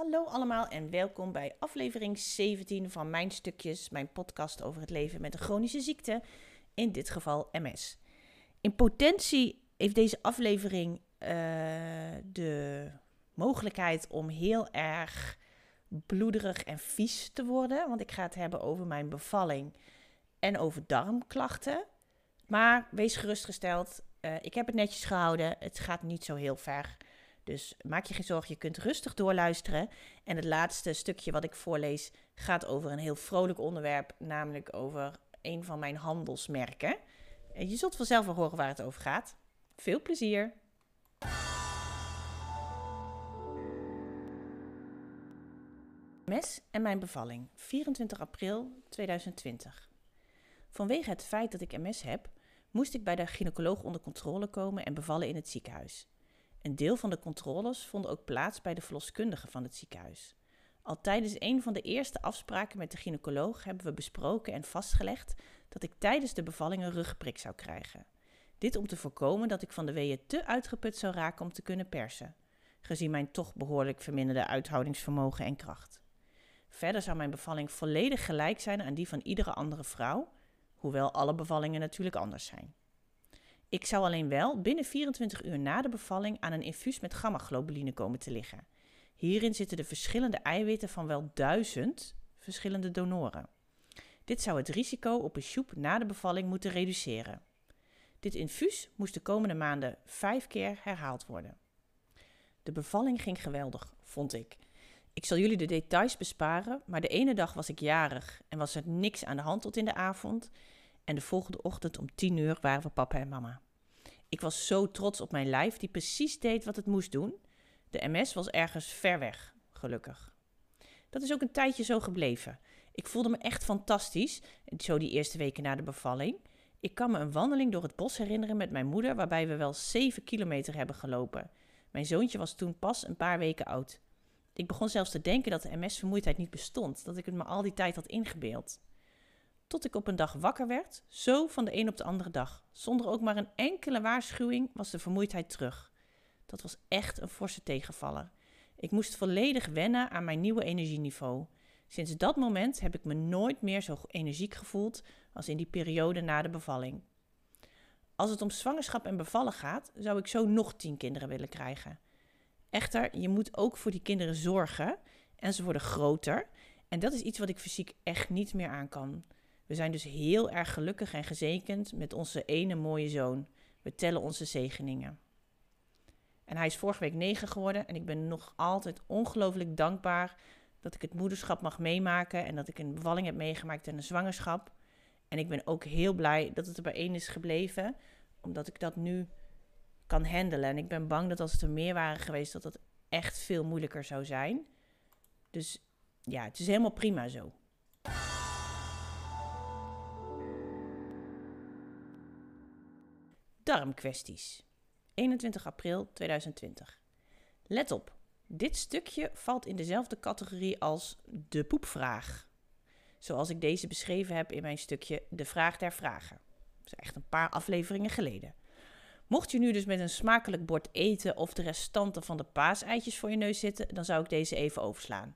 Hallo allemaal en welkom bij aflevering 17 van Mijn Stukjes, mijn podcast over het leven met een chronische ziekte, in dit geval MS. In potentie heeft deze aflevering uh, de mogelijkheid om heel erg bloederig en vies te worden, want ik ga het hebben over mijn bevalling en over darmklachten. Maar wees gerustgesteld, uh, ik heb het netjes gehouden, het gaat niet zo heel ver. Dus maak je geen zorgen, je kunt rustig doorluisteren. En het laatste stukje wat ik voorlees gaat over een heel vrolijk onderwerp, namelijk over een van mijn handelsmerken. En je zult vanzelf wel horen waar het over gaat. Veel plezier! Mes en mijn bevalling, 24 april 2020. Vanwege het feit dat ik MS heb, moest ik bij de gynaecoloog onder controle komen en bevallen in het ziekenhuis. Een deel van de controles vonden ook plaats bij de verloskundige van het ziekenhuis. Al tijdens een van de eerste afspraken met de gynaecoloog hebben we besproken en vastgelegd dat ik tijdens de bevalling een rugprik zou krijgen. Dit om te voorkomen dat ik van de weeën te uitgeput zou raken om te kunnen persen, gezien mijn toch behoorlijk verminderde uithoudingsvermogen en kracht. Verder zou mijn bevalling volledig gelijk zijn aan die van iedere andere vrouw, hoewel alle bevallingen natuurlijk anders zijn. Ik zou alleen wel binnen 24 uur na de bevalling aan een infuus met gamma-globuline komen te liggen. Hierin zitten de verschillende eiwitten van wel duizend verschillende donoren. Dit zou het risico op een sjoep na de bevalling moeten reduceren. Dit infuus moest de komende maanden vijf keer herhaald worden. De bevalling ging geweldig, vond ik. Ik zal jullie de details besparen, maar de ene dag was ik jarig en was er niks aan de hand tot in de avond. En de volgende ochtend om tien uur waren we papa en mama. Ik was zo trots op mijn lijf, die precies deed wat het moest doen. De MS was ergens ver weg, gelukkig. Dat is ook een tijdje zo gebleven. Ik voelde me echt fantastisch, zo die eerste weken na de bevalling. Ik kan me een wandeling door het bos herinneren met mijn moeder, waarbij we wel 7 kilometer hebben gelopen. Mijn zoontje was toen pas een paar weken oud. Ik begon zelfs te denken dat de MS-vermoeidheid niet bestond, dat ik het me al die tijd had ingebeeld. Tot ik op een dag wakker werd, zo van de een op de andere dag. Zonder ook maar een enkele waarschuwing was de vermoeidheid terug. Dat was echt een forse tegenvaller. Ik moest volledig wennen aan mijn nieuwe energieniveau. Sinds dat moment heb ik me nooit meer zo energiek gevoeld als in die periode na de bevalling. Als het om zwangerschap en bevallen gaat, zou ik zo nog tien kinderen willen krijgen. Echter, je moet ook voor die kinderen zorgen en ze worden groter. En dat is iets wat ik fysiek echt niet meer aan kan. We zijn dus heel erg gelukkig en gezekend met onze ene mooie zoon. We tellen onze zegeningen. En hij is vorige week negen geworden en ik ben nog altijd ongelooflijk dankbaar dat ik het moederschap mag meemaken en dat ik een bevalling heb meegemaakt en een zwangerschap. En ik ben ook heel blij dat het er bij één is gebleven, omdat ik dat nu kan handelen. En ik ben bang dat als het er meer waren geweest, dat het echt veel moeilijker zou zijn. Dus ja, het is helemaal prima zo. Darmkwesties. 21 april 2020. Let op, dit stukje valt in dezelfde categorie als de poepvraag. Zoals ik deze beschreven heb in mijn stukje De Vraag der Vragen. Dat is echt een paar afleveringen geleden. Mocht je nu dus met een smakelijk bord eten of de restanten van de paaseitjes voor je neus zitten, dan zou ik deze even overslaan.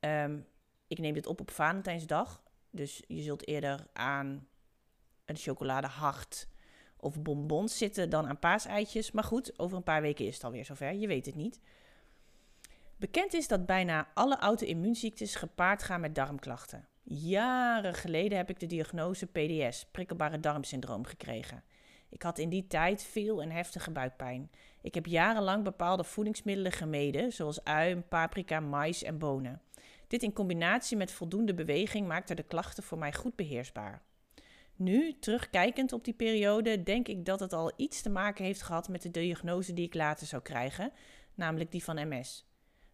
Um, ik neem dit op op Valentijnsdag, dus je zult eerder aan een chocoladehart of bonbons zitten dan aan paaseitjes. Maar goed, over een paar weken is het alweer zover, je weet het niet. Bekend is dat bijna alle auto-immuunziektes gepaard gaan met darmklachten. Jaren geleden heb ik de diagnose PDS, prikkelbare darmsyndroom, gekregen. Ik had in die tijd veel en heftige buikpijn. Ik heb jarenlang bepaalde voedingsmiddelen gemeden, zoals ui, paprika, mais en bonen. Dit in combinatie met voldoende beweging maakte de klachten voor mij goed beheersbaar. Nu, terugkijkend op die periode, denk ik dat het al iets te maken heeft gehad met de diagnose die ik later zou krijgen, namelijk die van MS.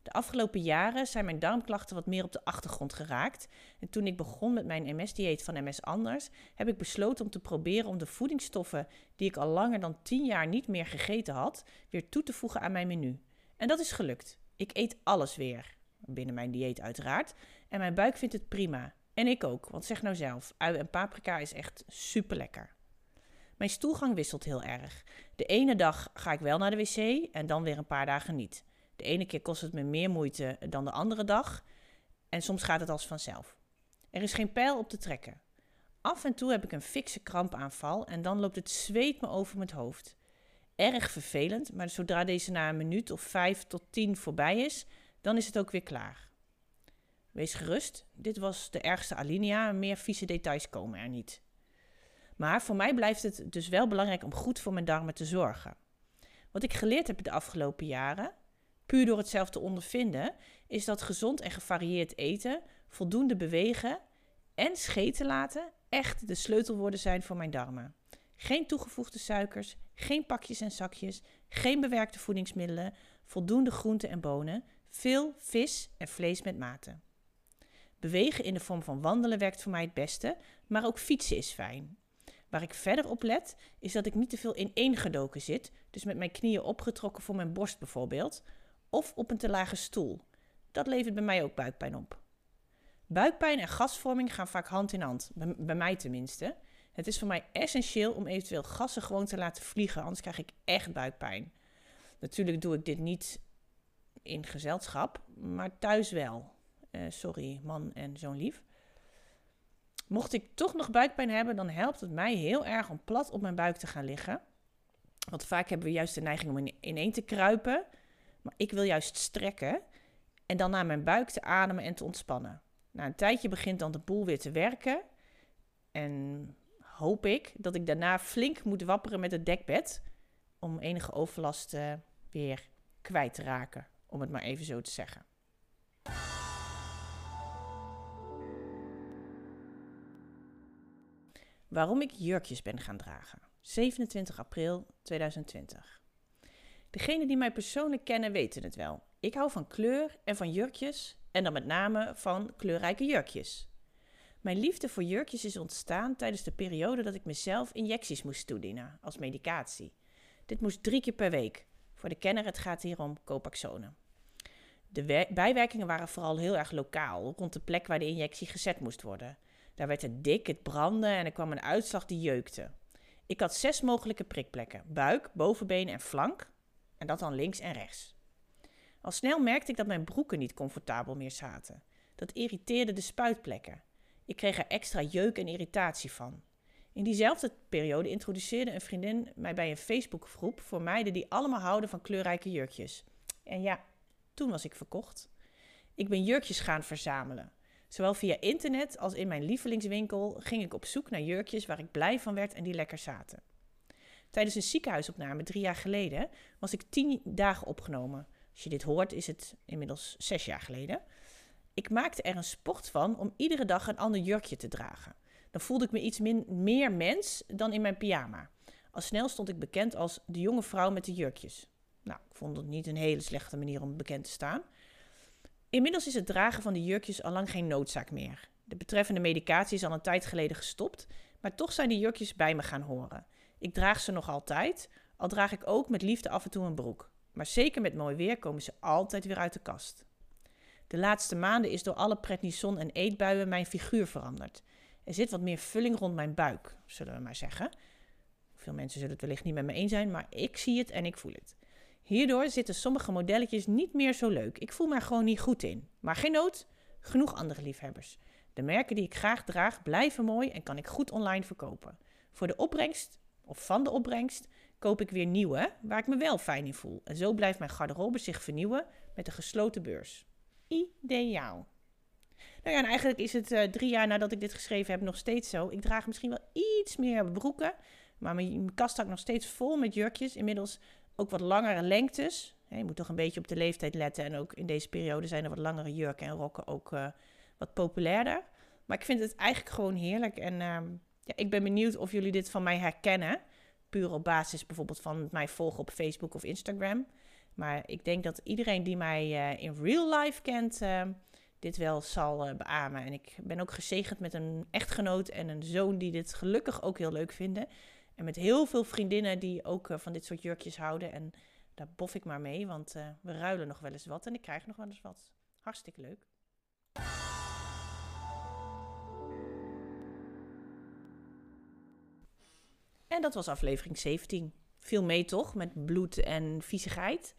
De afgelopen jaren zijn mijn darmklachten wat meer op de achtergrond geraakt. En toen ik begon met mijn MS-dieet van MS Anders, heb ik besloten om te proberen om de voedingsstoffen die ik al langer dan 10 jaar niet meer gegeten had, weer toe te voegen aan mijn menu. En dat is gelukt. Ik eet alles weer. Binnen mijn dieet uiteraard. En mijn buik vindt het prima. En ik ook, want zeg nou zelf, ui en paprika is echt super lekker. Mijn stoelgang wisselt heel erg. De ene dag ga ik wel naar de wc en dan weer een paar dagen niet. De ene keer kost het me meer moeite dan de andere dag. En soms gaat het als vanzelf. Er is geen pijl op te trekken. Af en toe heb ik een fikse krampaanval en dan loopt het zweet me over mijn hoofd. Erg vervelend, maar zodra deze na een minuut of vijf tot tien voorbij is, dan is het ook weer klaar. Wees gerust, dit was de ergste alinea, meer vieze details komen er niet. Maar voor mij blijft het dus wel belangrijk om goed voor mijn darmen te zorgen. Wat ik geleerd heb de afgelopen jaren, puur door het zelf te ondervinden, is dat gezond en gevarieerd eten, voldoende bewegen en scheten laten echt de sleutelwoorden zijn voor mijn darmen. Geen toegevoegde suikers, geen pakjes en zakjes, geen bewerkte voedingsmiddelen, voldoende groenten en bonen, veel vis en vlees met mate. Bewegen in de vorm van wandelen werkt voor mij het beste, maar ook fietsen is fijn. Waar ik verder op let, is dat ik niet te veel ineengedoken zit, dus met mijn knieën opgetrokken voor mijn borst bijvoorbeeld, of op een te lage stoel. Dat levert bij mij ook buikpijn op. Buikpijn en gasvorming gaan vaak hand in hand, bij mij tenminste. Het is voor mij essentieel om eventueel gassen gewoon te laten vliegen, anders krijg ik echt buikpijn. Natuurlijk doe ik dit niet in gezelschap, maar thuis wel. Uh, sorry, man en zo'n lief. Mocht ik toch nog buikpijn hebben, dan helpt het mij heel erg om plat op mijn buik te gaan liggen. Want vaak hebben we juist de neiging om ineen te kruipen. Maar ik wil juist strekken en dan naar mijn buik te ademen en te ontspannen. Na een tijdje begint dan de boel weer te werken. En hoop ik dat ik daarna flink moet wapperen met het dekbed. Om enige overlast uh, weer kwijt te raken, om het maar even zo te zeggen. Waarom ik jurkjes ben gaan dragen. 27 april 2020. Degenen die mij persoonlijk kennen weten het wel. Ik hou van kleur en van jurkjes en dan met name van kleurrijke jurkjes. Mijn liefde voor jurkjes is ontstaan tijdens de periode dat ik mezelf injecties moest toedienen als medicatie. Dit moest drie keer per week. Voor de kenner, het gaat hier om Copaxone. De bijwerkingen waren vooral heel erg lokaal, rond de plek waar de injectie gezet moest worden. Daar werd het dik, het brandde en er kwam een uitslag die jeukte. Ik had zes mogelijke prikplekken: buik, bovenbeen en flank. En dat dan links en rechts. Al snel merkte ik dat mijn broeken niet comfortabel meer zaten. Dat irriteerde de spuitplekken. Ik kreeg er extra jeuk en irritatie van. In diezelfde periode introduceerde een vriendin mij bij een Facebookgroep voor meiden die allemaal houden van kleurrijke jurkjes. En ja, toen was ik verkocht. Ik ben jurkjes gaan verzamelen. Zowel via internet als in mijn lievelingswinkel ging ik op zoek naar jurkjes waar ik blij van werd en die lekker zaten. Tijdens een ziekenhuisopname drie jaar geleden was ik tien dagen opgenomen. Als je dit hoort, is het inmiddels zes jaar geleden. Ik maakte er een sport van om iedere dag een ander jurkje te dragen. Dan voelde ik me iets min, meer mens dan in mijn pyjama. Al snel stond ik bekend als de jonge vrouw met de jurkjes. Nou, ik vond het niet een hele slechte manier om bekend te staan. Inmiddels is het dragen van de jurkjes al lang geen noodzaak meer. De betreffende medicatie is al een tijd geleden gestopt, maar toch zijn die jurkjes bij me gaan horen. Ik draag ze nog altijd, al draag ik ook met liefde af en toe een broek. Maar zeker met mooi weer komen ze altijd weer uit de kast. De laatste maanden is door alle prednison en eetbuien mijn figuur veranderd. Er zit wat meer vulling rond mijn buik, zullen we maar zeggen. Veel mensen zullen het wellicht niet met me eens zijn, maar ik zie het en ik voel het. Hierdoor zitten sommige modelletjes niet meer zo leuk. Ik voel me er gewoon niet goed in. Maar geen nood, genoeg andere liefhebbers. De merken die ik graag draag blijven mooi en kan ik goed online verkopen. Voor de opbrengst, of van de opbrengst, koop ik weer nieuwe, waar ik me wel fijn in voel. En zo blijft mijn garderobe zich vernieuwen met een gesloten beurs. Ideaal. Nou ja, en eigenlijk is het uh, drie jaar nadat ik dit geschreven heb nog steeds zo. Ik draag misschien wel iets meer broeken, maar mijn kast hangt nog steeds vol met jurkjes. Inmiddels ook wat langere lengtes. Je moet toch een beetje op de leeftijd letten. En ook in deze periode zijn er wat langere jurken en rokken ook uh, wat populairder. Maar ik vind het eigenlijk gewoon heerlijk. En uh, ja, ik ben benieuwd of jullie dit van mij herkennen. Puur op basis bijvoorbeeld van mij volgen op Facebook of Instagram. Maar ik denk dat iedereen die mij uh, in real life kent, ehm, dit wel zal uh, beamen. En ik ben ook gezegend met een echtgenoot en een zoon die dit gelukkig ook heel leuk vinden. En met heel veel vriendinnen die ook uh, van dit soort jurkjes houden. En daar bof ik maar mee, want uh, we ruilen nog wel eens wat en ik krijg nog wel eens wat. Hartstikke leuk. En dat was aflevering 17. Viel mee toch, met bloed en viezigheid.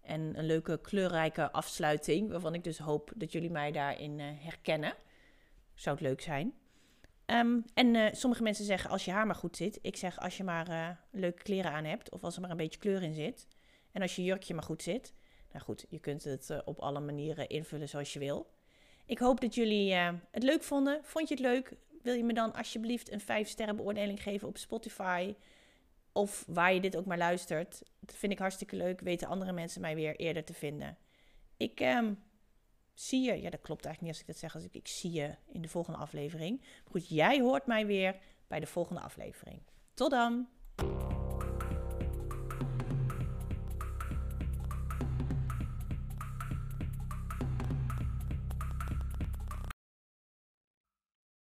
En een leuke kleurrijke afsluiting, waarvan ik dus hoop dat jullie mij daarin uh, herkennen. Zou het leuk zijn. Ehm, en uh, sommige mensen zeggen als je haar maar goed zit. Ik zeg als je maar uh, leuke kleren aan hebt. Of als er maar een beetje kleur in zit. En als je jurkje maar goed zit. Nou goed, je kunt het uh, op alle manieren invullen zoals je wil. Ik hoop dat jullie het leuk vonden. Vond je het leuk? Wil je me dan alsjeblieft een 5 sterren beoordeling geven op Spotify? Of waar je dit ook maar luistert. Dat vind ik hartstikke leuk. Weten andere mensen mij weer eerder te vinden. Ik um, zie je. Ja, dat klopt eigenlijk niet als ik dat zeg. Als ik, ik zie je in de volgende aflevering. Goed, jij hoort mij weer bij de volgende aflevering. Tot dan!